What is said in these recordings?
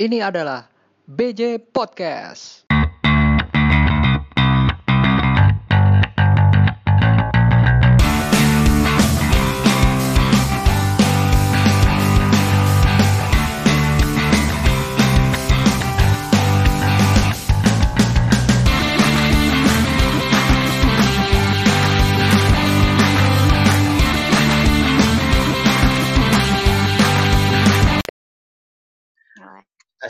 Ini adalah BJ Podcast.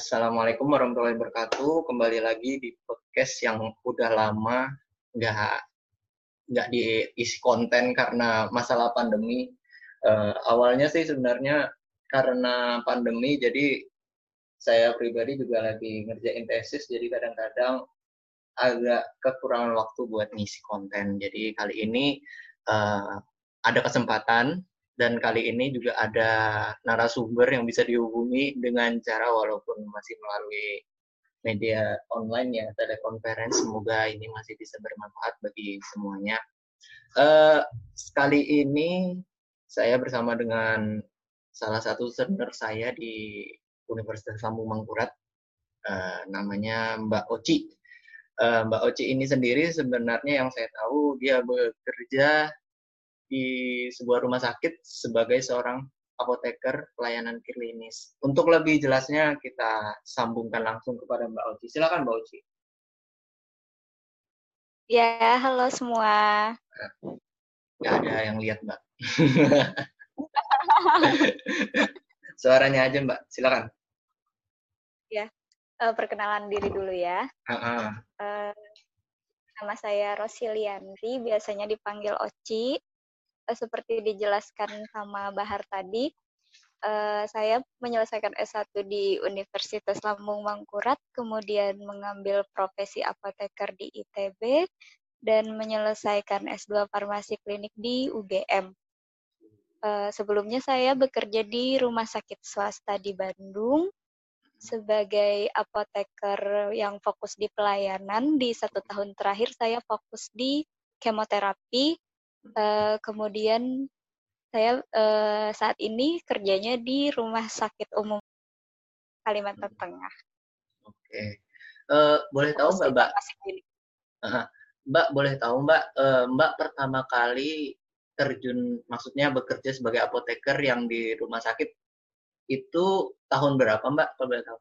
Assalamualaikum warahmatullahi wabarakatuh. Kembali lagi di podcast yang udah lama nggak nggak diisi konten karena masalah pandemi. Uh, awalnya sih sebenarnya karena pandemi, jadi saya pribadi juga lagi ngerjain tesis, jadi kadang-kadang agak kekurangan waktu buat ngisi konten. Jadi kali ini uh, ada kesempatan dan kali ini juga ada narasumber yang bisa dihubungi dengan cara walaupun masih melalui media online ya telekonferensi. Semoga ini masih bisa bermanfaat bagi semuanya. Uh, sekali ini saya bersama dengan salah satu senior saya di Universitas Lambung Mangkurat uh, namanya Mbak Oci. Uh, Mbak Oci ini sendiri sebenarnya yang saya tahu dia bekerja di sebuah rumah sakit sebagai seorang apoteker pelayanan klinis. Untuk lebih jelasnya kita sambungkan langsung kepada Mbak Oci. Silakan Mbak Oci. Ya, halo semua. Gak ada yang lihat Mbak. Suaranya aja Mbak, silakan. Ya, uh, perkenalan diri dulu ya. Uh -uh. Uh, nama saya Rosilianti, biasanya dipanggil Oci seperti dijelaskan sama Bahar tadi, uh, saya menyelesaikan S1 di Universitas Lambung Mangkurat, kemudian mengambil profesi apoteker di ITB, dan menyelesaikan S2 farmasi klinik di UGM. Uh, sebelumnya saya bekerja di rumah sakit swasta di Bandung sebagai apoteker yang fokus di pelayanan. Di satu tahun terakhir saya fokus di kemoterapi Uh, kemudian saya uh, saat ini kerjanya di Rumah Sakit Umum Kalimantan Tengah. Oke, uh, boleh tahu Mbak, Mbak? Mbak boleh tahu Mbak, uh, Mbak pertama kali terjun, maksudnya bekerja sebagai apoteker yang di rumah sakit itu tahun berapa Mbak? Kalau boleh tahu?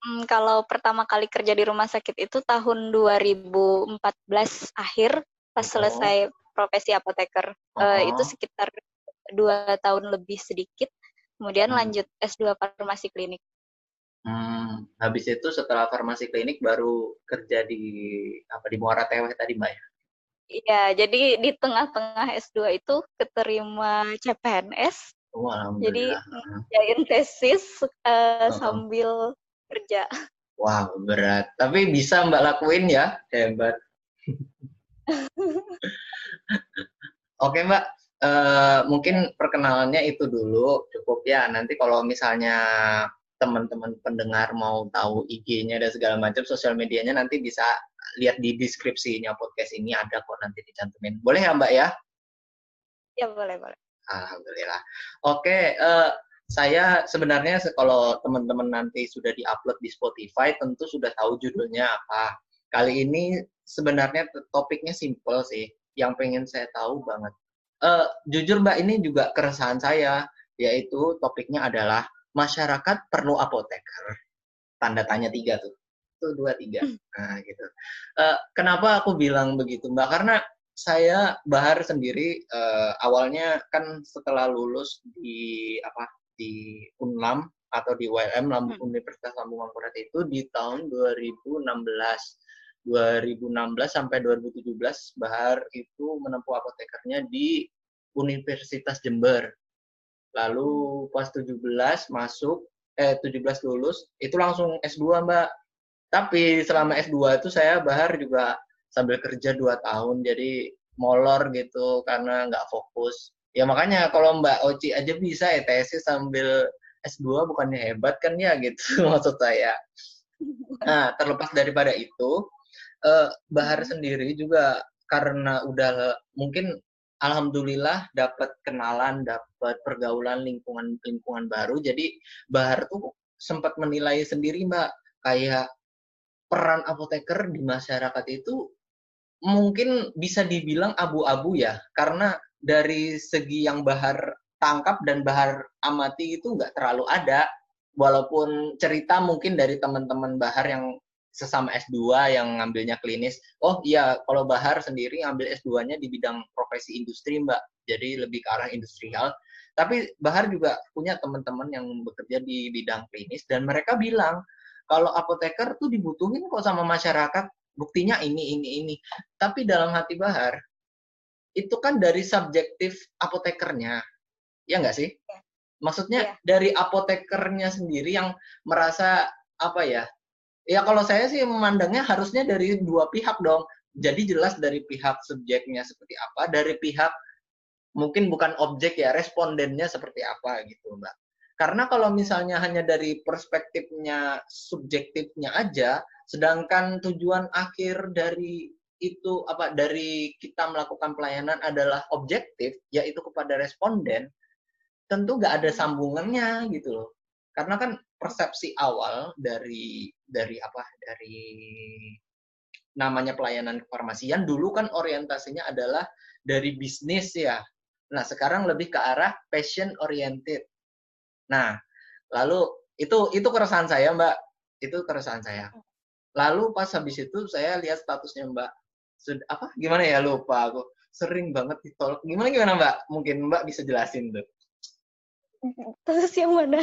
Hmm, kalau pertama kali kerja di rumah sakit itu tahun 2014 akhir pas oh. selesai profesi apoteker uh, uh itu sekitar dua tahun lebih sedikit kemudian hmm. lanjut S2 farmasi klinik hmm. habis itu setelah farmasi klinik baru kerja di apa di Muara Teweh tadi mbak ya Iya, jadi di tengah-tengah S2 itu keterima CPNS. Oh, jadi ngerjain tesis uh, uh-huh. sambil kerja. Wow, berat. Tapi bisa Mbak lakuin ya, hebat. Oke Mbak, uh, mungkin perkenalannya itu dulu cukup ya. Nanti kalau misalnya teman-teman pendengar mau tahu IG-nya dan segala macam sosial medianya nanti bisa lihat di deskripsinya podcast ini ada kok nanti dicantumin. Boleh ya Mbak ya? Ya boleh boleh. Alhamdulillah. Oke, uh, saya sebenarnya kalau teman-teman nanti sudah diupload di Spotify tentu sudah tahu judulnya apa. Kali ini sebenarnya topiknya simple sih, yang pengen saya tahu banget. Uh, jujur Mbak ini juga keresahan saya, yaitu topiknya adalah masyarakat perlu apoteker. Tanda tanya tiga tuh, tuh dua tiga. Hmm. Nah gitu. Uh, kenapa aku bilang begitu Mbak? Karena saya Bahar sendiri uh, awalnya kan setelah lulus di apa di Unlam atau di ULM Lambung, hmm. Universitas Lambung Mangkurat itu di tahun 2016 2016 sampai 2017 Bahar itu menempuh apotekernya di Universitas Jember. Lalu pas 17 masuk eh 17 lulus itu langsung S2 Mbak. Tapi selama S2 itu saya Bahar juga sambil kerja 2 tahun jadi molor gitu karena nggak fokus. Ya makanya kalau Mbak Oci aja bisa ya tesis sambil S2 bukannya hebat kan ya gitu maksud saya. Nah, terlepas daripada itu, uh, Bahar sendiri juga karena udah mungkin alhamdulillah dapat kenalan, dapat pergaulan lingkungan lingkungan baru. Jadi Bahar tuh sempat menilai sendiri Mbak kayak peran apoteker di masyarakat itu mungkin bisa dibilang abu-abu ya. Karena dari segi yang Bahar tangkap dan Bahar amati itu nggak terlalu ada. Walaupun cerita mungkin dari teman-teman Bahar yang sesama S2 yang ngambilnya klinis. Oh iya, kalau Bahar sendiri ngambil S2-nya di bidang profesi industri, Mbak. Jadi lebih ke arah industrial. Tapi Bahar juga punya teman-teman yang bekerja di bidang klinis dan mereka bilang kalau apoteker tuh dibutuhin kok sama masyarakat. Buktinya ini, ini, ini. Tapi dalam hati Bahar, itu kan dari subjektif apotekernya. Ya nggak sih? Ya. Maksudnya Ya. dari apotekernya sendiri yang merasa apa ya? Ya kalau saya sih memandangnya harusnya dari dua pihak dong. Jadi jelas dari pihak subjeknya seperti apa, dari pihak mungkin bukan objek ya, respondennya seperti apa gitu, Mbak. Karena kalau misalnya hanya dari perspektifnya subjektifnya aja, sedangkan tujuan akhir dari itu apa dari kita melakukan pelayanan adalah objektif, yaitu kepada responden, tentu nggak ada sambungannya gitu loh. Karena kan persepsi awal dari dari apa dari namanya pelayanan kefarmasian dulu kan orientasinya adalah dari bisnis ya. Nah, sekarang lebih ke arah passion oriented. Nah, lalu itu itu keresahan saya, Mbak. Itu keresahan saya. Lalu pas habis itu saya lihat statusnya Mbak. Sud- apa gimana ya lupa aku. Sering banget ditolak. Gimana gimana, Mbak? Mungkin Mbak bisa jelasin tuh. Terus yang mana?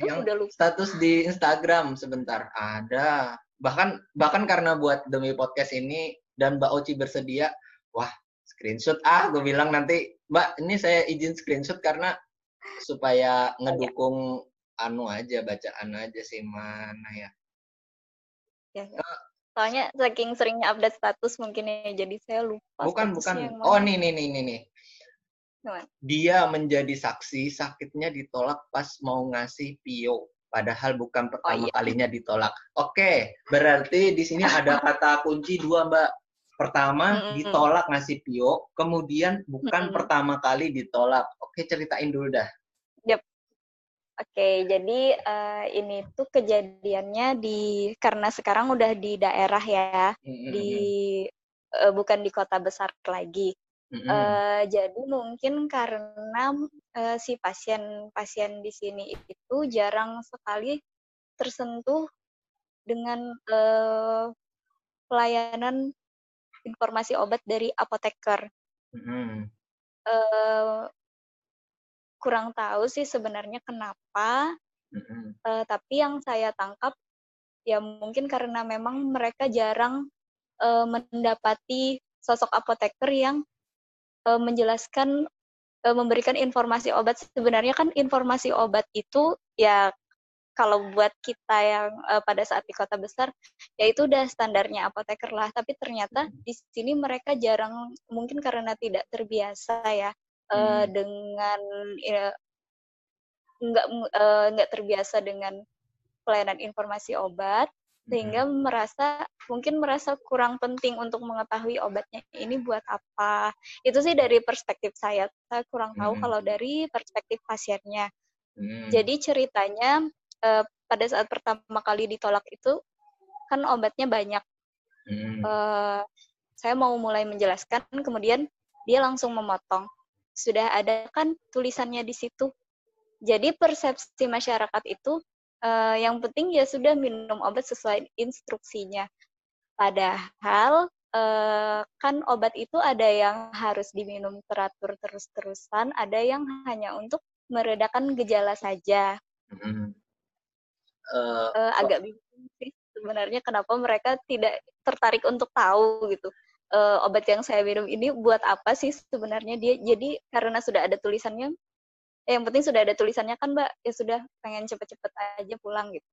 Yang udah lupa. status di Instagram sebentar. Ada. Bahkan bahkan karena buat demi podcast ini dan Mbak Oci bersedia, wah screenshot ah, gue bilang nanti Mbak ini saya izin screenshot karena supaya ngedukung anu aja bacaan aja sih mana ya. Ya, ya. Soalnya saking seringnya update status mungkin ya, jadi saya lupa. Bukan bukan. Oh nih nih nih nih. Dia menjadi saksi sakitnya ditolak pas mau ngasih pio. Padahal bukan pertama iya. kalinya ditolak. Oke, berarti di sini ada kata kunci dua, Mbak. Pertama, Mm-mm. ditolak ngasih pio, kemudian bukan Mm-mm. pertama kali ditolak. Oke, ceritain dulu dah. Oke, jadi eh, ini tuh kejadiannya di karena sekarang udah di daerah ya, Mm-mm. di eh, bukan di kota besar lagi. Mm-mm. Eh, jadi mungkin karena eh, si pasien-pasien di sini itu jarang sekali tersentuh dengan eh, pelayanan informasi obat dari apoteker. Mm-mm. Eh, kurang tahu sih sebenarnya kenapa, Mm-mm. eh, tapi yang saya tangkap ya mungkin karena memang mereka jarang eh, mendapati sosok apoteker yang eh, menjelaskan eh, memberikan informasi obat. Sebenarnya kan informasi obat itu ya kalau buat kita yang eh, pada saat di kota besar ya itu udah standarnya apoteker lah. Tapi ternyata di sini mereka jarang mungkin karena tidak terbiasa ya eh, Hmm. dengan ya, nggak eh, nggak terbiasa dengan pelayanan informasi obat sehingga merasa mungkin merasa kurang penting untuk mengetahui obatnya ini buat apa. Itu sih dari perspektif saya. Saya kurang tahu Hmm. kalau dari perspektif pasiennya. Mm. jadi ceritanya eh, pada saat pertama kali ditolak itu kan obatnya banyak. Mm. Eh, saya mau mulai menjelaskan kemudian dia langsung memotong. Sudah ada kan tulisannya di situ. Jadi persepsi masyarakat itu eh, yang penting ya sudah minum obat sesuai instruksinya. Padahal eh, kan obat itu ada yang harus diminum teratur terus-terusan ada yang hanya untuk meredakan gejala saja. Mm. Eh, Eh, agak bingung sih sebenarnya kenapa mereka tidak tertarik untuk tahu gitu. Eh, obat yang saya minum ini buat apa sih sebenarnya? Dia jadi karena sudah ada tulisannya eh, yang penting sudah ada tulisannya kan mbak ya sudah pengen cepet-cepet aja pulang gitu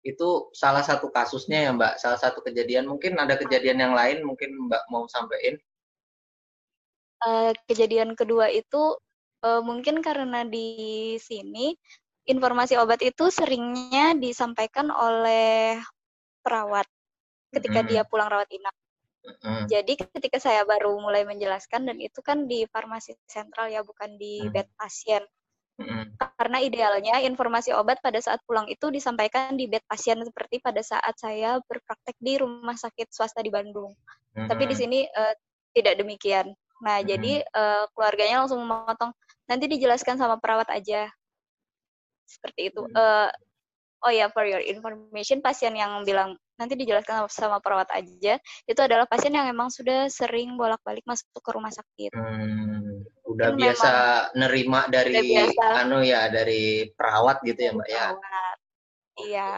itu salah satu kasusnya ya Mbak, salah satu kejadian. Mungkin ada kejadian yang lain, mungkin Mbak mau sampaikan. Eh, kejadian kedua itu eh, mungkin karena di sini informasi obat itu seringnya disampaikan oleh perawat ketika Mm. dia pulang rawat inap Mm. Jadi ketika saya baru mulai menjelaskan dan itu kan di farmasi sentral ya bukan di Hmm. bed pasien. Mm-mm. Karena idealnya informasi obat pada saat pulang itu disampaikan di bed pasien seperti pada saat saya berpraktek di rumah sakit swasta di Bandung. Tapi di sini eh, tidak demikian. Nah, Mm-mm. jadi eh, keluarganya langsung memotong. Nanti dijelaskan sama perawat aja. Seperti itu. Hmm. Eh, oh ya, for your information, pasien yang bilang nanti dijelaskan sama, perawat aja, itu adalah pasien yang memang sudah sering bolak-balik masuk ke rumah sakit. Hmm, udah Mungkin biasa nerima dari biasa. anu ya dari perawat gitu ya mbak ya. Perawat. Iya,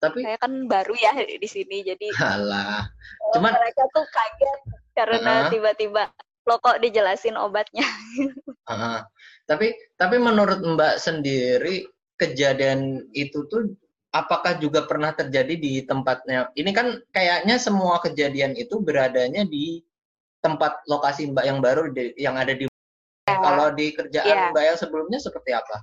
Tapi saya kan baru ya di sini, jadi halah, eh, Cuman- mereka tuh kaget karena tiba-tiba lo kok dijelasin obatnya. Heeh. tapi tapi menurut mbak sendiri kejadian itu tuh apakah juga pernah terjadi di tempatnya? Ini kan kayaknya semua kejadian itu beradanya di tempat lokasi mbak yang baru di- yang ada di. Kalau di kerjaan Iya. mbak yang sebelumnya seperti apa?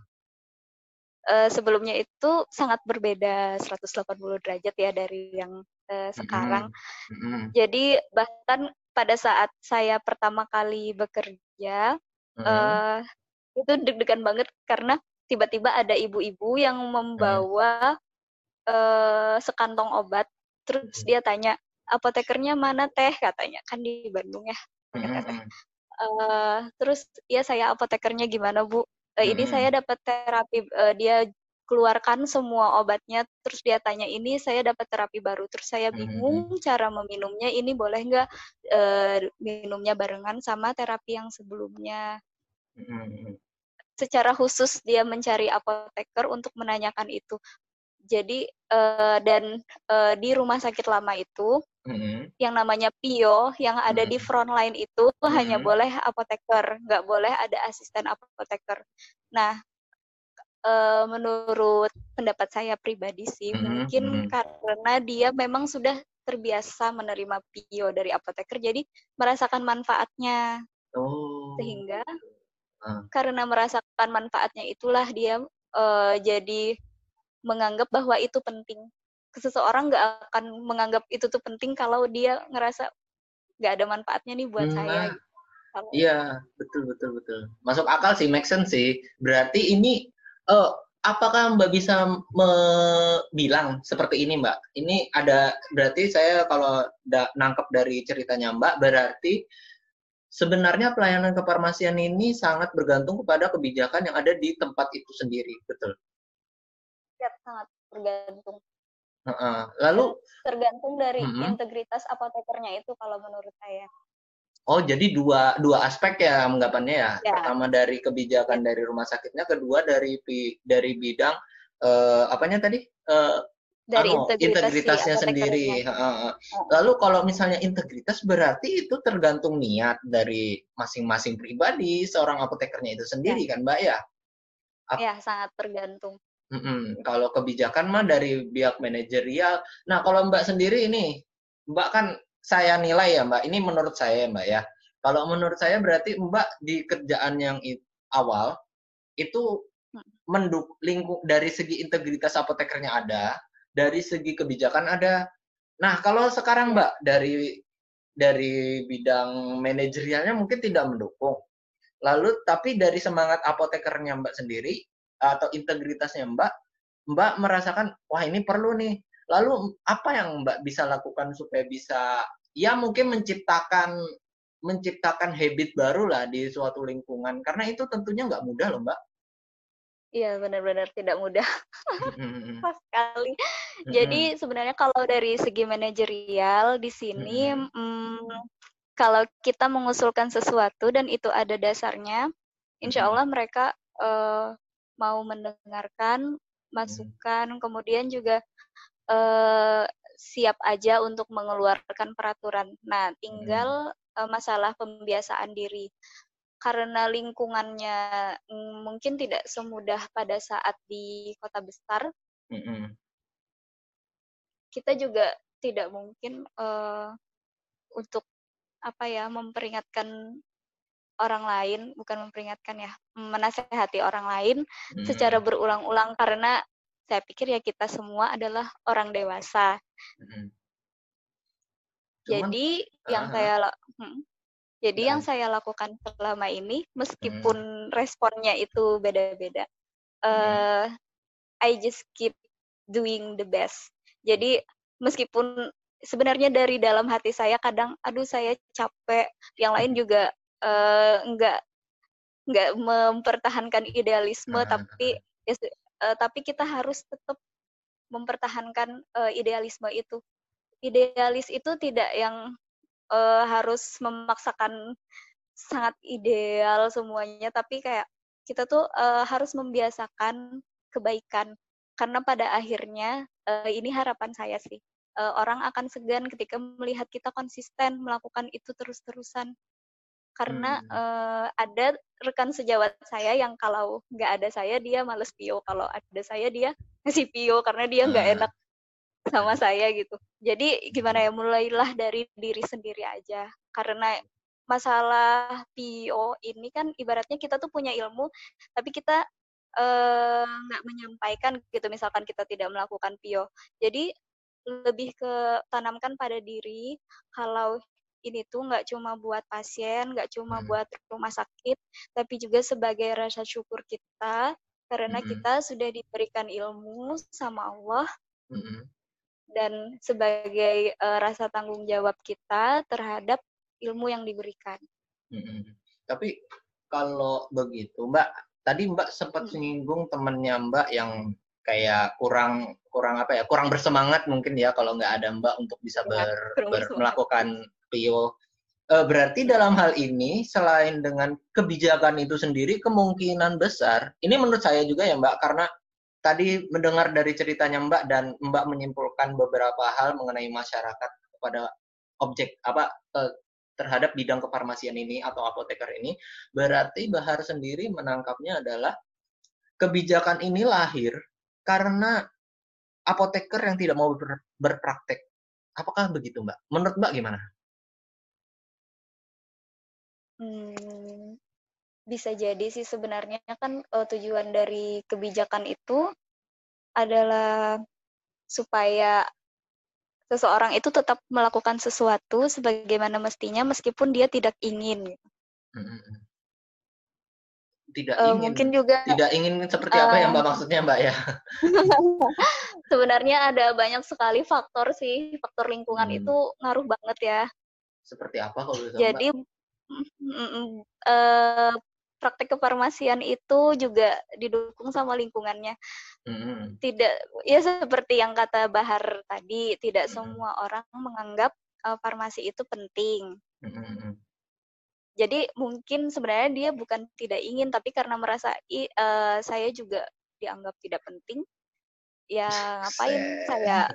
Eh, sebelumnya itu sangat berbeda 180 derajat ya dari yang eh, sekarang. Mm-mm. Jadi bahkan pada saat saya pertama kali bekerja, Mm-mm. eh, itu deg-degan banget karena tiba-tiba ada ibu-ibu yang membawa eh, sekantong obat, terus dia tanya apotekernya mana teh katanya kan di Bandung ya. Mm-mm. Eh, terus ya saya apotekernya gimana bu? Eh, ini saya dapat terapi, eh, dia keluarkan semua obatnya, terus dia tanya ini saya dapat terapi baru, terus saya bingung cara meminumnya, ini boleh nggak eh, minumnya barengan sama terapi yang sebelumnya? Mm-mm. Secara khusus dia mencari apoteker untuk menanyakan itu. Jadi eh, dan eh, di rumah sakit lama itu Mm-mm. yang namanya Pio yang ada di Mhm. front line itu hanya Mhm. boleh apoteker, nggak boleh ada asisten apoteker. Nah, eh, menurut pendapat saya pribadi sih, Mhm, mungkin mhm. karena dia memang sudah terbiasa menerima Pio dari apoteker, jadi merasakan manfaatnya Oh. sehingga Ah. karena merasakan manfaatnya itulah dia eh, jadi menganggap bahwa itu penting. Seseorang nggak akan menganggap itu tuh penting kalau dia ngerasa nggak ada manfaatnya nih buat Hmm, saya. nah, gitu. Kalau- Iya, betul betul betul. Masuk akal sih, make sense sih. Berarti ini eh apakah Mbak bisa me- bilang seperti ini, Mbak? Ini ada berarti saya kalau da- nangkep dari ceritanya Mbak, berarti sebenarnya pelayanan kefarmasian ini sangat bergantung kepada kebijakan yang ada di tempat itu sendiri, betul. Ya, sangat tergantung. Heeh. Lalu Tergantung dari Mhm. integritas apotekernya itu kalau menurut saya. Oh, jadi dua dua aspek ya anggapannya ya. Ya. Pertama dari kebijakan dari rumah sakitnya, kedua dari dari bidang eh, apanya tadi? Eh, Dari anu, integritas si integritasnya sendiri. Oh. Lalu kalau misalnya integritas berarti itu tergantung niat dari masing-masing pribadi seorang apotekernya itu sendiri kan, Mbak ya? Ya, sangat tergantung. Mm-mm. Kalau kebijakan mah dari pihak manajerial. Nah, kalau Mbak sendiri ini, Mbak kan saya nilai ya Mbak, ini menurut saya Mbak ya. Kalau menurut saya berarti Mbak di kerjaan yang awal itu menduk lingkup dari segi integritas apotekernya ada, dari segi kebijakan ada. Nah, kalau sekarang. Mbak dari dari bidang manajerialnya mungkin tidak mendukung. Lalu tapi dari semangat apotekernya Mbak sendiri atau integritasnya Mbak, Mbak merasakan wah ini perlu nih. Lalu apa yang Mbak bisa lakukan supaya bisa ya mungkin menciptakan menciptakan habit baru lah di suatu lingkungan karena itu tentunya nggak mudah loh Mbak. Iya, benar-benar tidak mudah Mm-mm. sekali. Jadi sebenarnya kalau dari segi manajerial di sini, Mm-mm. mm, kalau kita mengusulkan sesuatu dan itu ada dasarnya, insya. Allah mereka eh, mau mendengarkan masukan, kemudian juga eh, siap aja untuk mengeluarkan peraturan. Nah, tinggal eh, masalah pembiasaan diri. Karena lingkungannya mm, mungkin tidak semudah pada saat di kota besar, Mm-mm. kita juga tidak mungkin eh, untuk apa ya memperingatkan orang lain bukan memperingatkan ya menasehati orang lain Mm. secara berulang-ulang karena saya pikir ya kita semua adalah orang dewasa. Mm-mm. Cuman jadi yang Ah, saya la- hmm, Jadi Dan- yang saya lakukan selama ini, meskipun responnya itu beda-beda, eh I just keep doing the best. Jadi meskipun sebenarnya dari dalam hati saya kadang, aduh saya capek, yang lain juga eh, nggak nggak mempertahankan idealisme, Ah, tapi eh, tapi kita harus tetap mempertahankan eh, idealisme itu. Idealis itu tidak yang eh, harus memaksakan sangat ideal semuanya, tapi kayak kita tuh eh, harus membiasakan kebaikan. Karena pada akhirnya eh, ini harapan saya sih. Eh, orang akan segan ketika melihat kita konsisten melakukan itu terus-terusan. Karena Hmm. eh, ada rekan sejawat saya yang kalau nggak ada saya dia males pio, kalau ada saya dia ngasih pio karena dia nggak Ah. enak sama saya gitu. Jadi gimana ya mulailah dari diri sendiri aja. Karena masalah PO ini kan ibaratnya kita tuh punya ilmu tapi kita eh, nggak menyampaikan gitu misalkan kita tidak melakukan PO. Jadi lebih ke tanamkan pada diri kalau ini tuh nggak cuma buat pasien, nggak cuma Hmm. buat rumah sakit, tapi juga sebagai rasa syukur kita karena Mm-mm. kita sudah diberikan ilmu sama Allah Mm-mm. dan sebagai eh, rasa tanggung jawab kita terhadap ilmu yang diberikan. Mm-mm. Tapi kalau begitu, Mbak, tadi Mbak sempat Hmm. menyinggung temennya Mbak yang kayak kurang kurang apa ya, kurang bersemangat mungkin ya kalau nggak ada Mbak untuk bisa Ya, ber, ber- melakukan PIO. Eh, berarti dalam hal ini selain dengan kebijakan itu sendiri kemungkinan besar, ini menurut saya juga ya Mbak, karena tadi mendengar dari ceritanya Mbak dan Mbak menyimpulkan beberapa hal mengenai masyarakat kepada objek apa eh, terhadap bidang kefarmasian ini atau apoteker ini, berarti Bahar sendiri menangkapnya adalah kebijakan ini lahir karena apoteker yang tidak mau ber- berpraktek. Apakah begitu, Mbak? Menurut Mbak gimana? Hmm, bisa jadi sih sebenarnya kan eh, tujuan dari kebijakan itu adalah supaya seseorang itu tetap melakukan sesuatu sebagaimana mestinya meskipun dia tidak ingin. Mm-mm. Tidak ingin. mungkin juga Tidak ingin seperti apa ya, Mbak? Maksudnya, Mbak ya? sebenarnya ada banyak sekali faktor sih, faktor lingkungan Hmm. itu ngaruh banget ya. Seperti apa kalau bisa, Mbak? Jadi mm, eh, praktek kefarmasian itu juga didukung sama lingkungannya. Mm-mm. Tidak, ya seperti yang kata Bahar tadi, tidak Mm-mm. semua orang menganggap eh, farmasi itu penting. Mm-mm. Jadi mungkin sebenarnya dia bukan tidak ingin, tapi karena merasa "Ih, eh, saya juga dianggap tidak penting, ya ngapain saya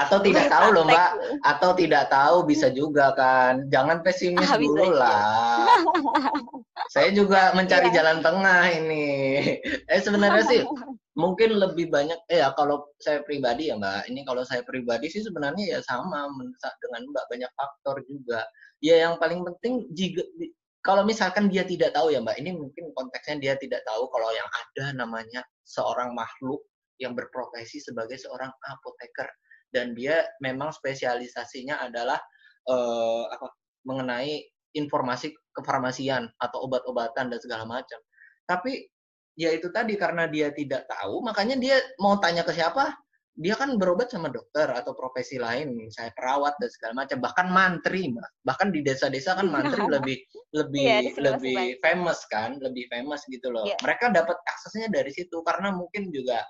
Atau tidak tahu loh, Mbak. berpraktek?" Atau tidak tahu bisa juga kan. Jangan pesimis Ah, dulu lah. Saya juga mencari Iya. jalan tengah ini. Eh sebenarnya sih mungkin lebih banyak eh ya kalau saya pribadi ya Mbak. Ini kalau saya pribadi sih sebenarnya ya sama dengan Mbak banyak faktor juga. Ya yang paling penting jika kalau misalkan dia tidak tahu ya Mbak, ini mungkin konteksnya dia tidak tahu kalau yang ada namanya seorang makhluk yang berprofesi sebagai seorang apoteker dan dia memang spesialisasinya adalah eh, apa mengenai informasi kefarmasian atau obat-obatan dan segala macam. Tapi ya itu tadi karena dia tidak tahu, makanya dia mau tanya ke siapa? Dia kan berobat sama dokter atau profesi lain, misalnya perawat dan segala macam, bahkan mantri, Mbak. Bahkan di desa-desa kan mantri lebih lebih Iya, sini masih lebih famous kan, lebih famous gitu loh. Iya. Mereka dapat aksesnya dari situ karena mungkin juga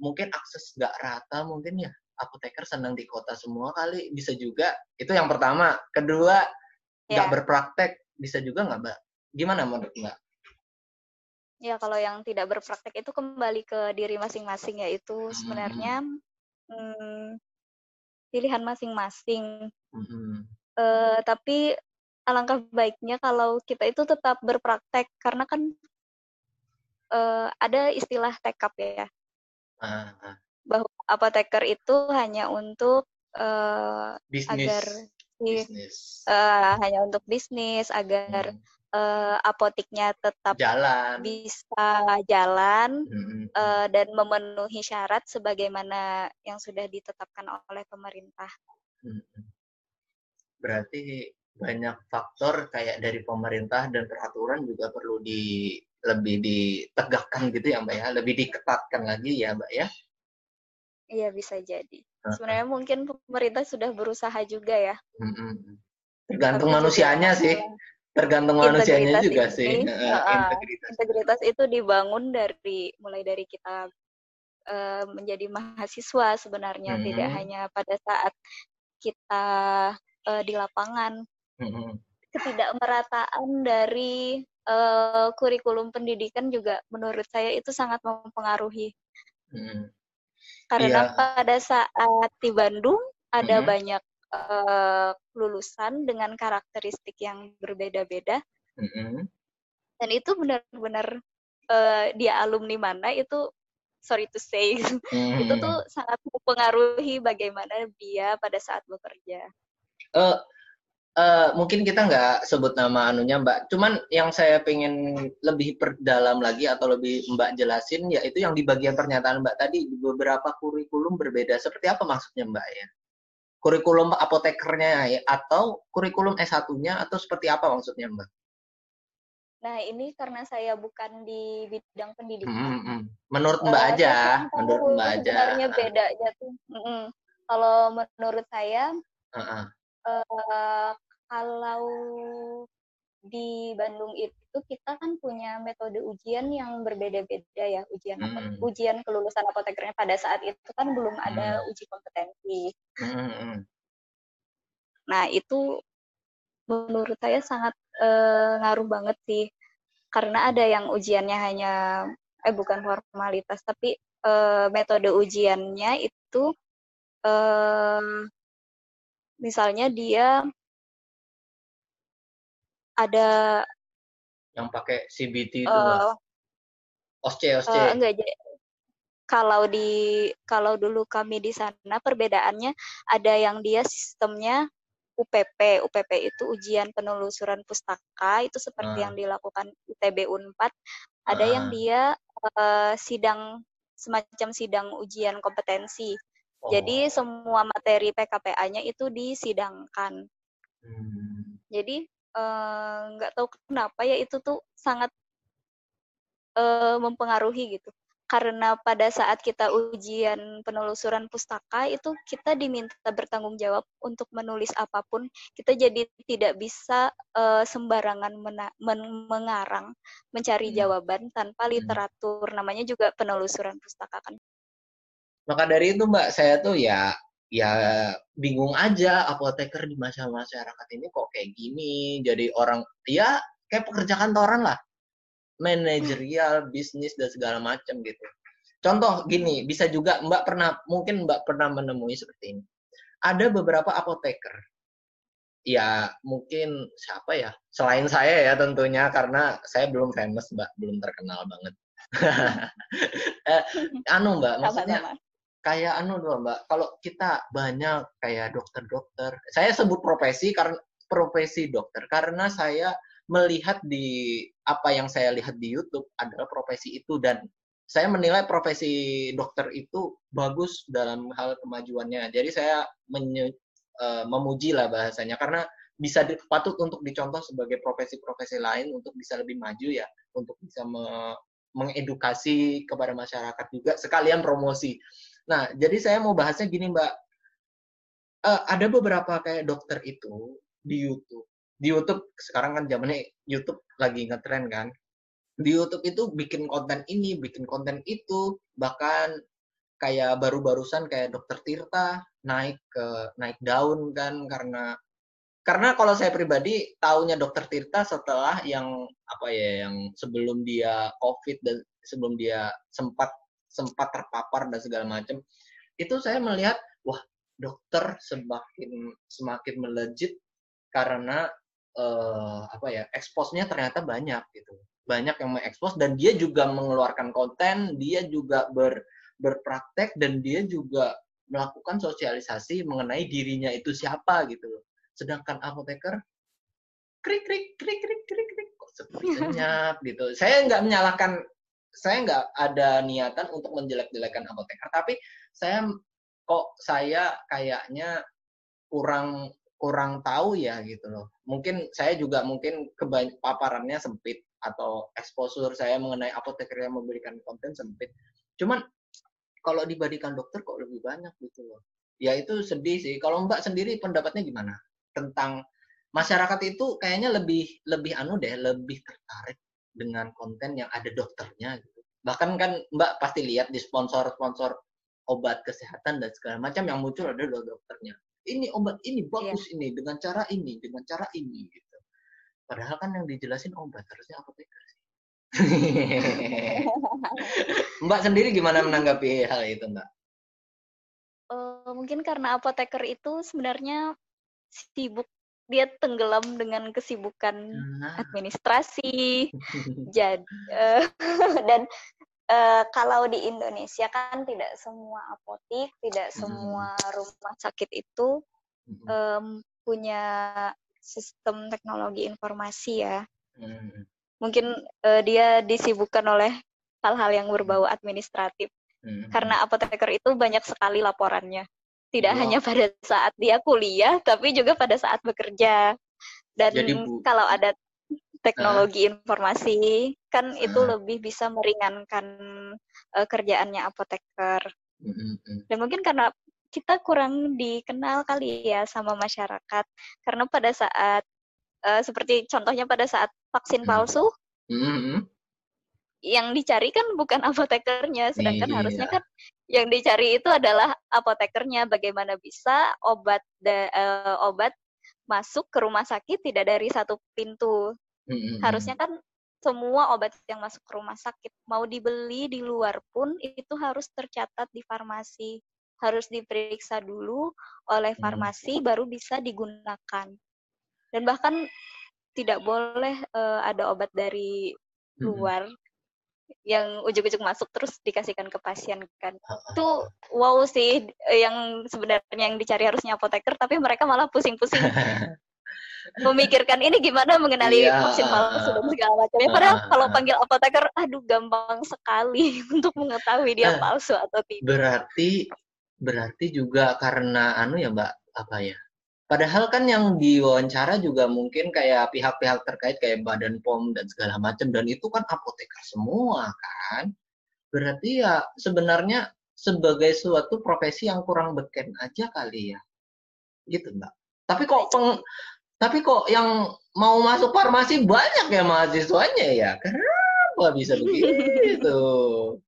mungkin akses nggak rata mungkin ya apoteker senang di kota semua kali bisa juga itu yang pertama kedua nggak Ya. berpraktek bisa juga nggak mbak gimana menurut mbak Ya, kalau yang tidak berpraktek itu kembali ke diri masing-masing, yaitu sebenarnya hmm, pilihan masing-masing. Mhm. Eh, tapi alangkah baiknya kalau kita itu tetap berpraktek, karena kan eh, ada istilah tekap ya, Ah, ah. Bahwa apoteker itu hanya untuk bisnis agar bisnis eh, hanya untuk bisnis, agar Hmm. eh, apotiknya tetap jalan bisa jalan Mhm. eh, dan memenuhi syarat sebagaimana yang sudah ditetapkan oleh pemerintah. Mhm. berarti banyak faktor kayak dari pemerintah dan peraturan juga perlu di lebih ditegakkan gitu ya mbak ya lebih diketatkan lagi ya mbak ya Iya bisa jadi. Sebenarnya mungkin pemerintah sudah berusaha juga ya. Tergantung Tapi manusianya sih. Tergantung manusianya juga ini, sih. Uh, integritas. integritas itu dibangun dari mulai dari kita uh, menjadi mahasiswa sebenarnya hmm. tidak hanya pada saat kita uh, di lapangan. Hmm. Ketidakmerataan dari uh, kurikulum pendidikan juga menurut saya itu sangat mempengaruhi. Hmm karena yeah. pada saat di Bandung ada mm -hmm. banyak uh, lulusan dengan karakteristik yang berbeda-beda. Mm -hmm. Dan itu benar-benar uh, dia alumni mana itu sorry to say mm -hmm. itu tuh sangat mempengaruhi bagaimana dia pada saat bekerja. Uh, Uh, mungkin kita nggak sebut nama anunya Mbak. Cuman yang saya pengen lebih perdalam lagi atau lebih Mbak jelasin yaitu yang di bagian pernyataan Mbak tadi beberapa kurikulum berbeda. Seperti apa maksudnya Mbak ya? Kurikulum apotekernya ya, atau kurikulum S1-nya atau seperti apa maksudnya Mbak? Nah ini karena saya bukan di bidang pendidikan. Hmm, hmm. Menurut Mbak uh, aja, menurut Mbak aja. Sebenarnya beda aja tuh. Mm Kalau menurut saya. Uh -uh uh, kalau di Bandung itu kita kan punya metode ujian yang berbeda-beda ya ujian hmm. ujian kelulusan apotekernya pada saat itu kan belum ada hmm. uji kompetensi. Hmm. Nah itu menurut saya sangat uh, ngaruh banget sih karena ada yang ujiannya hanya eh bukan formalitas tapi uh, metode ujiannya itu uh, misalnya dia ada yang pakai CBT itu uh, OSCE OSCE. uh, enggak jadi kalau di kalau dulu kami di sana perbedaannya ada yang dia sistemnya UPP UPP itu ujian penelusuran pustaka itu seperti uh. yang dilakukan ITB Unpad ada uh. yang dia uh, sidang semacam sidang ujian kompetensi jadi oh. semua materi PKPA-nya itu disidangkan. Hmm. Jadi eh, nggak tahu kenapa ya itu tuh sangat uh, mempengaruhi gitu. Karena pada saat kita ujian penelusuran pustaka itu kita diminta bertanggung jawab untuk menulis apa pun. Kita jadi tidak bisa uh, sembarangan men mengarang, mencari hmm. jawaban tanpa hmm. literatur. Namanya juga penelusuran pustaka kan. Maka dari itu Mbak, saya tuh ya ya bingung aja apoteker di masyarakat ini kok kayak gini. Jadi orang ya kayak pekerja kantoran lah. Manajerial, bisnis dan segala macam gitu. Contoh gini, bisa juga Mbak pernah mungkin Mbak pernah menemui seperti ini. Ada beberapa apoteker ya mungkin siapa ya selain saya ya tentunya karena saya belum famous mbak belum terkenal banget eh, anu mbak maksudnya kayak anu doang mbak. Kalau kita banyak kayak dokter-dokter saya sebut profesi karena profesi dokter karena saya melihat di apa yang saya lihat di YouTube adalah profesi itu dan saya menilai profesi dokter itu bagus dalam hal kemajuannya. Jadi saya menye, uh, memuji lah bahasanya. Karena bisa di, patut untuk dicontoh sebagai profesi-profesi lain untuk bisa lebih maju ya untuk bisa me, mengedukasi kepada masyarakat juga sekalian promosi Nah, jadi saya mau bahasnya gini, Mbak. Uh, ada beberapa kayak dokter itu di YouTube. Di YouTube sekarang kan zamannya YouTube lagi ngetren kan. Di YouTube itu bikin konten ini, bikin konten itu, bahkan kayak baru-barusan kayak dokter Tirta naik ke naik daun kan karena karena kalau saya pribadi tahunya dokter Tirta setelah yang apa ya yang sebelum dia covid dan sebelum dia sempat sempat terpapar dan segala macam itu saya melihat wah dokter semakin semakin melejit karena uh, apa ya eksposnya ternyata banyak gitu. Banyak yang mengekspos dan dia juga mengeluarkan konten dia juga ber berpraktek dan dia juga melakukan sosialisasi mengenai dirinya itu siapa gitu sedangkan apoteker krik krik krik krik krik krik kok seperti senyap gitu. Saya nggak menyalahkan saya nggak ada niatan untuk menjelek-jelekan apoteker, tapi saya kok saya kayaknya kurang kurang tahu ya gitu loh. Mungkin saya juga mungkin paparannya sempit atau exposure saya mengenai apoteker yang memberikan konten sempit. Cuman kalau dibandingkan dokter kok lebih banyak gitu loh. Ya itu sedih sih. Kalau Mbak sendiri pendapatnya gimana tentang masyarakat itu kayaknya lebih lebih anu deh, lebih tertarik dengan konten yang ada dokternya gitu. Bahkan kan Mbak pasti lihat di sponsor-sponsor obat kesehatan dan segala macam yang muncul ada dokternya ini obat ini Iya. bagus ini dengan cara ini dengan cara ini gitu padahal kan yang dijelasin obat harusnya apoteker sih mbak sendiri gimana menanggapi hal itu mbak Eh, mungkin karena apoteker itu sebenarnya sibuk dia tenggelam dengan kesibukan nah administrasi. Jadi eh, dan eh, kalau di Indonesia kan tidak semua apotik tidak Hmm. semua rumah sakit itu em, punya sistem teknologi informasi ya. Hmm, mungkin eh, dia disibukkan oleh hal-hal yang berbau administratif. Karena apoteker itu banyak sekali laporannya. Tidak Wah. hanya pada saat dia kuliah, tapi juga pada saat bekerja. Dan Jadi, Bu- kalau ada teknologi informasi, kan itu Ah. lebih bisa meringankan eh, kerjaannya apoteker. hmm, hmm. Dan mungkin karena kita kurang dikenal kali ya sama masyarakat, karena pada saat eh, seperti contohnya pada saat vaksin palsu, Hmm, hmm. Yang dicari kan bukan apotekernya, sedangkan Iya. harusnya kan yang dicari itu adalah apotekernya. Bagaimana bisa obat da- eh, obat masuk ke rumah sakit tidak dari satu pintu? Hmm, hmm, hmm. Harusnya kan semua obat yang masuk ke rumah sakit mau dibeli di luar pun itu harus tercatat di farmasi, harus diperiksa dulu oleh Hmm. farmasi baru bisa digunakan. Dan bahkan tidak boleh eh, ada obat dari Hmm, hmm. Yang ujuk-ujuk masuk terus dikasihkan ke pasien kan. Itu wow sih yang sebenarnya yang dicari harusnya apoteker tapi mereka malah pusing-pusing memikirkan ini gimana mengenali Iya, vaksin palsu dan segala macamnya. Ah, padahal ah, kalau panggil apoteker aduh gampang sekali untuk mengetahui dia Eh. palsu atau tidak. berarti berarti juga karena anu ya mbak apa ya padahal kan yang diwawancara juga mungkin kayak pihak-pihak terkait kayak badan pom dan segala macam dan itu kan apoteker semua kan? Berarti ya sebenarnya sebagai suatu profesi yang kurang beken aja kali ya. Gitu mbak. Tapi kok peng tapi kok yang mau masuk farmasi banyak ya mahasiswanya ya? Kenapa bisa begitu?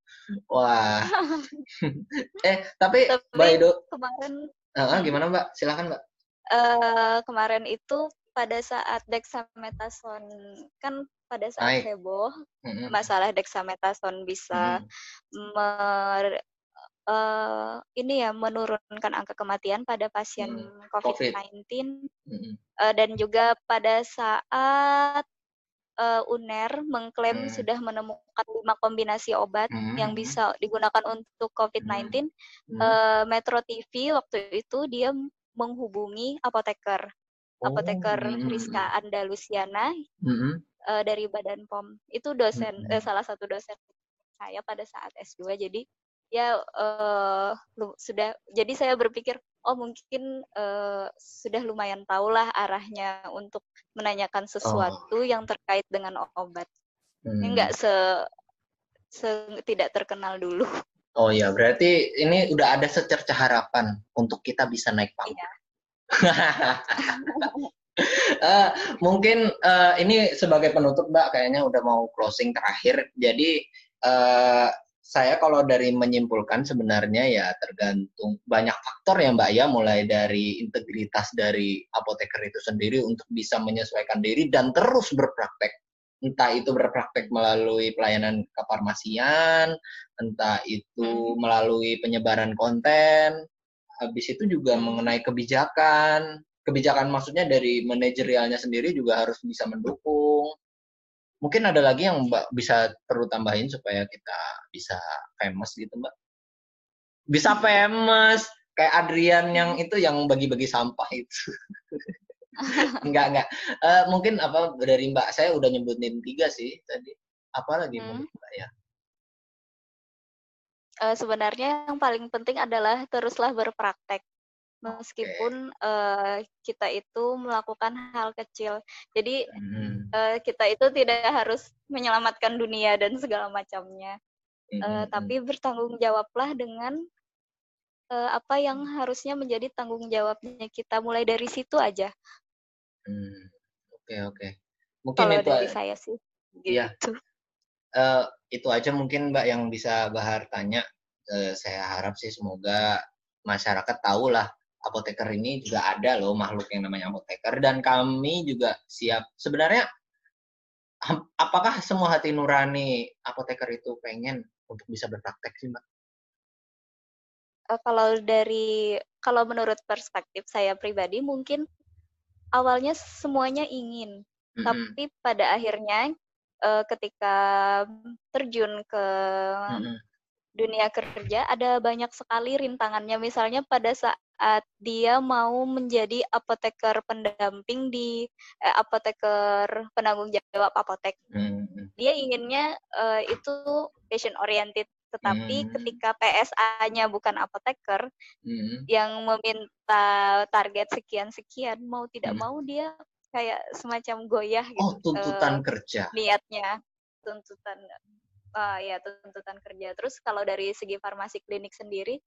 Wah. Eh tapi Tapi- by the kemarin Ah, gimana mbak? Silakan mbak eh kemarin itu pada saat dexamethasone kan pada saat Naik. heboh Mm-mm. masalah dexamethasone bisa Mm-mm. mer- eh, ini ya menurunkan angka kematian pada pasien Hmm, COVID-19 Mm-mm. eh, dan juga pada saat eh, UNER mengklaim Hmm. sudah menemukan lima kombinasi obat Hmm, yang hmm, bisa digunakan untuk COVID-19 hmm. eh, Metro TV waktu itu dia menghubungi apoteker Oh, apoteker. Rizka Andalusiana Mm-mm. eh, dari Badan POM. Itu dosen Mm-mm. eh, salah satu dosen saya pada saat S2. Jadi ya eh, lu- sudah jadi saya berpikir oh mungkin eh, sudah lumayan tahulah arahnya untuk menanyakan sesuatu yang terkait dengan obat. Ini Hmm. enggak se se tidak terkenal dulu. Oh iya, berarti ini udah ada secerca harapan untuk kita bisa naik panggung. Iya. Eh, mungkin eh, ini sebagai penutup Mbak, kayaknya udah mau closing terakhir. Jadi eh, saya kalau dari menyimpulkan sebenarnya ya tergantung banyak faktor ya Mbak ya, mulai dari integritas dari apoteker itu sendiri untuk bisa menyesuaikan diri dan terus berpraktek. Entah itu berpraktek melalui pelayanan kefarmasian, entah itu melalui penyebaran konten, habis itu juga Hmm. mengenai kebijakan. Kebijakan maksudnya dari manajerialnya sendiri juga harus bisa mendukung. Mungkin ada lagi yang Mbak bisa perlu tambahin supaya kita bisa famous gitu Mbak. Bisa famous kayak Adrian yang itu yang bagi-bagi sampah itu. enggak enggak. Eh, mungkin apa dari Mbak saya udah nyebutin tiga sih tadi. Apa lagi Hmm. mungkin Mbak ya? Eh, sebenarnya yang paling penting adalah teruslah berpraktek. meskipun uh, kita itu melakukan hal kecil. Jadi Hmm. uh, kita itu tidak harus menyelamatkan dunia dan segala macamnya, Hmm, uh, tapi bertanggung jawablah dengan uh, apa yang harusnya menjadi tanggung jawabnya kita. Mulai dari situ aja. Hmm. Oke oke. Mungkin Kalau itu dari a- saya sih, Iya. gitu. eh, itu aja mungkin Mbak yang bisa Bahar tanya. Eh, saya harap sih semoga masyarakat tahu lah apoteker ini juga ada loh makhluk yang namanya apoteker dan kami juga siap. Sebenarnya apakah semua hati nurani apoteker itu pengen untuk bisa berpraktek sih Mbak? Uh, kalau dari kalau menurut perspektif saya pribadi mungkin awalnya semuanya ingin, Mm-mm. tapi pada akhirnya uh, ketika terjun ke Mm-mm. dunia kerja ada banyak sekali rintangannya. Misalnya pada saat dia mau menjadi apoteker pendamping di eh, apoteker penanggung jawab apotek, Mm-mm. dia inginnya eh, itu patient oriented. Tetapi Hmm. ketika PSA-nya bukan apoteker Mm-mm. yang meminta target sekian-sekian, mau tidak Hmm. mau dia kayak semacam goyah gitu. Oh tuntutan eh, kerja. niatnya tuntutan ah ya tuntutan kerja terus kalau dari segi farmasi klinik sendiri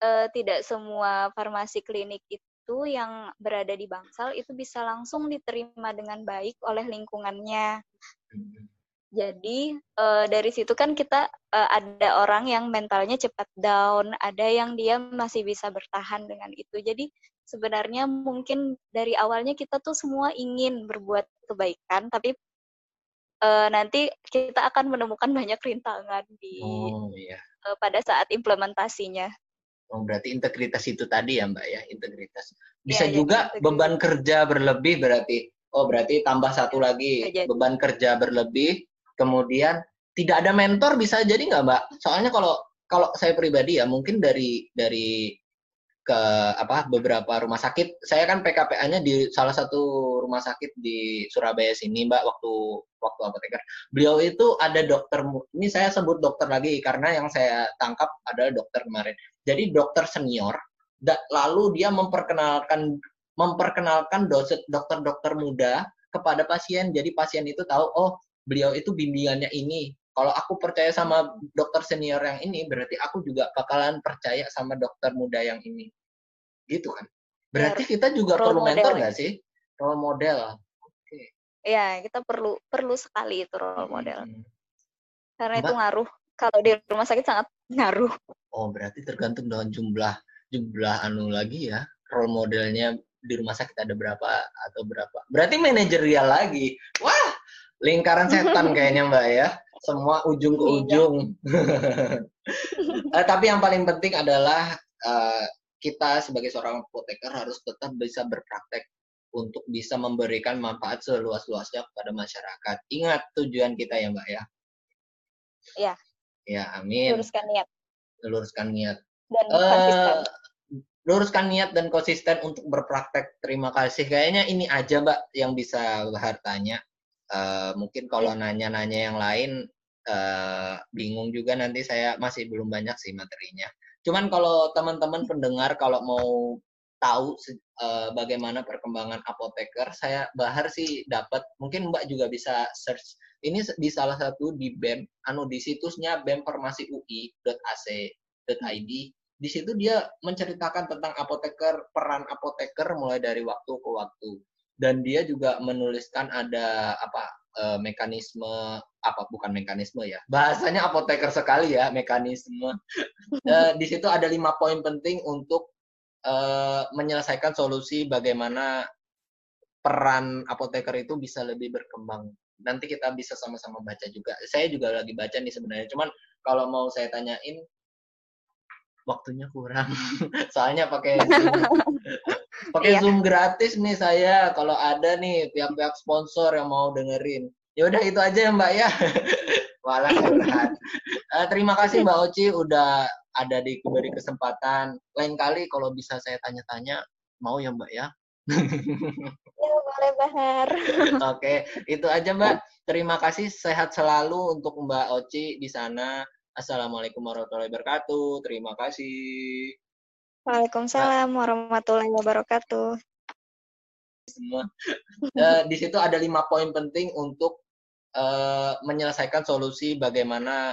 eh, tidak semua farmasi klinik itu yang berada di Bangsal itu bisa langsung diterima dengan baik oleh lingkungannya Mm-mm. Jadi eh, dari situ kan kita eh, ada orang yang mentalnya cepat down ada yang dia masih bisa bertahan dengan itu jadi sebenarnya mungkin dari awalnya kita tuh semua ingin berbuat kebaikan tapi eh, nanti kita akan menemukan banyak rintangan di Oh iya. eh, pada saat implementasinya. Oh, berarti integritas itu tadi ya Mbak ya, integritas. Bisa Iya, iya, juga integritas. beban kerja berlebih berarti. Oh, berarti tambah satu lagi, beban kerja berlebih. Kemudian tidak ada mentor bisa jadi nggak Mbak? Soalnya kalau kalau saya pribadi ya mungkin dari dari ke apa beberapa rumah sakit. Saya kan PKPA-nya di salah satu rumah sakit di Surabaya sini, Mbak, waktu waktu apoteker. Beliau itu ada dokter, ini saya sebut dokter lagi karena yang saya tangkap adalah dokter kemarin. Jadi dokter senior, lalu dia memperkenalkan memperkenalkan dosen dokter-dokter muda kepada pasien. Jadi pasien itu tahu, oh beliau itu bimbingannya ini. Kalau aku percaya sama dokter senior yang ini, berarti aku juga bakalan percaya sama dokter muda yang ini. Gitu kan? Berarti kita juga Role perlu mentor model ya? nggak sih? Role model. Ya, kita perlu perlu sekali itu role model. Hmm. Karena Mbak? itu ngaruh. Kalau di rumah sakit sangat ngaruh. Oh, berarti tergantung dengan jumlah jumlah anu lagi ya. Role modelnya di rumah sakit ada berapa atau berapa. Berarti manajerial lagi. Wah, lingkaran setan kayaknya Mbak ya. Semua ujung ke Iya. ujung. Eh, tapi yang paling penting adalah eh, kita sebagai seorang apoteker harus tetap bisa berpraktek untuk bisa memberikan manfaat seluas-luasnya kepada masyarakat. Ingat tujuan kita ya Mbak ya. Iya. Ya, amin. Luruskan niat Luruskan niat. dan konsisten. luruskan niat dan konsisten untuk berpraktek. Terima kasih. Kayaknya ini aja, Mbak, yang bisa Bahar tanya. Eh, mungkin kalau nanya-nanya yang lain eh, bingung juga nanti saya masih belum banyak sih materinya. Cuman kalau teman-teman pendengar kalau mau tahu eh, bagaimana perkembangan apoteker, saya Bahar sih dapat. Mungkin Mbak juga bisa search ini di salah satu di BEM, anu di situsnya bemfarmasiui.ac.id di situ dia menceritakan tentang apoteker, peran apoteker mulai dari waktu ke waktu. Dan dia juga menuliskan ada apa eh, mekanisme apa bukan mekanisme ya. Bahasanya apoteker sekali ya, mekanisme. Eh, di situ ada lima poin penting untuk eh, menyelesaikan solusi bagaimana peran apoteker itu bisa lebih berkembang. Nanti kita bisa sama-sama baca juga. Saya juga lagi baca nih sebenarnya. Cuman kalau mau saya tanyain waktunya kurang. Soalnya pakai. pakai Iya. Zoom gratis nih saya. Kalau ada nih pihak-pihak sponsor yang mau dengerin. Ya udah itu aja ya Mbak ya. Curhat. Eh, terima kasih Mbak Oci udah ada di diberi kesempatan. Lain kali kalau bisa saya tanya-tanya mau ya Mbak ya. Ya, boleh Bahar. Oke, itu aja Mbak. Terima kasih, sehat selalu untuk Mbak Oci di sana. Assalamualaikum warahmatullahi wabarakatuh. Terima kasih. Waalaikumsalam warahmatullahi wabarakatuh. Semua. Uh, di situ ada lima poin penting untuk uh, menyelesaikan solusi bagaimana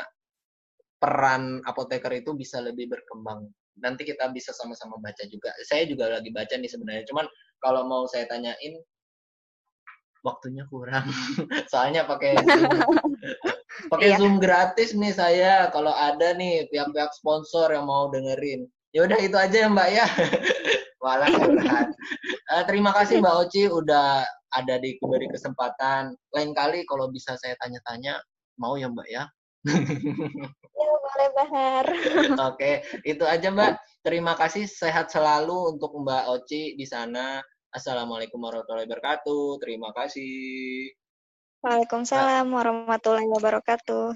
peran apoteker itu bisa lebih berkembang. Nanti kita bisa sama-sama baca juga. Saya juga lagi baca nih sebenarnya. Cuman kalau mau saya tanyain waktunya kurang. Soalnya pakai pakai yeah. Zoom gratis nih saya. Kalau ada nih pihak-pihak sponsor yang mau dengerin. Ya udah itu aja ya Mbak ya. Walau uh, terima kasih Mbak Oci udah ada di diberi kesempatan. Lain kali kalau bisa saya tanya-tanya mau ya Mbak ya. ya boleh Bahar. Oke, itu aja Mbak. Terima kasih, sehat selalu untuk Mbak Oci di sana. Assalamualaikum warahmatullahi wabarakatuh. Terima kasih. Waalaikumsalam warahmatullahi wabarakatuh.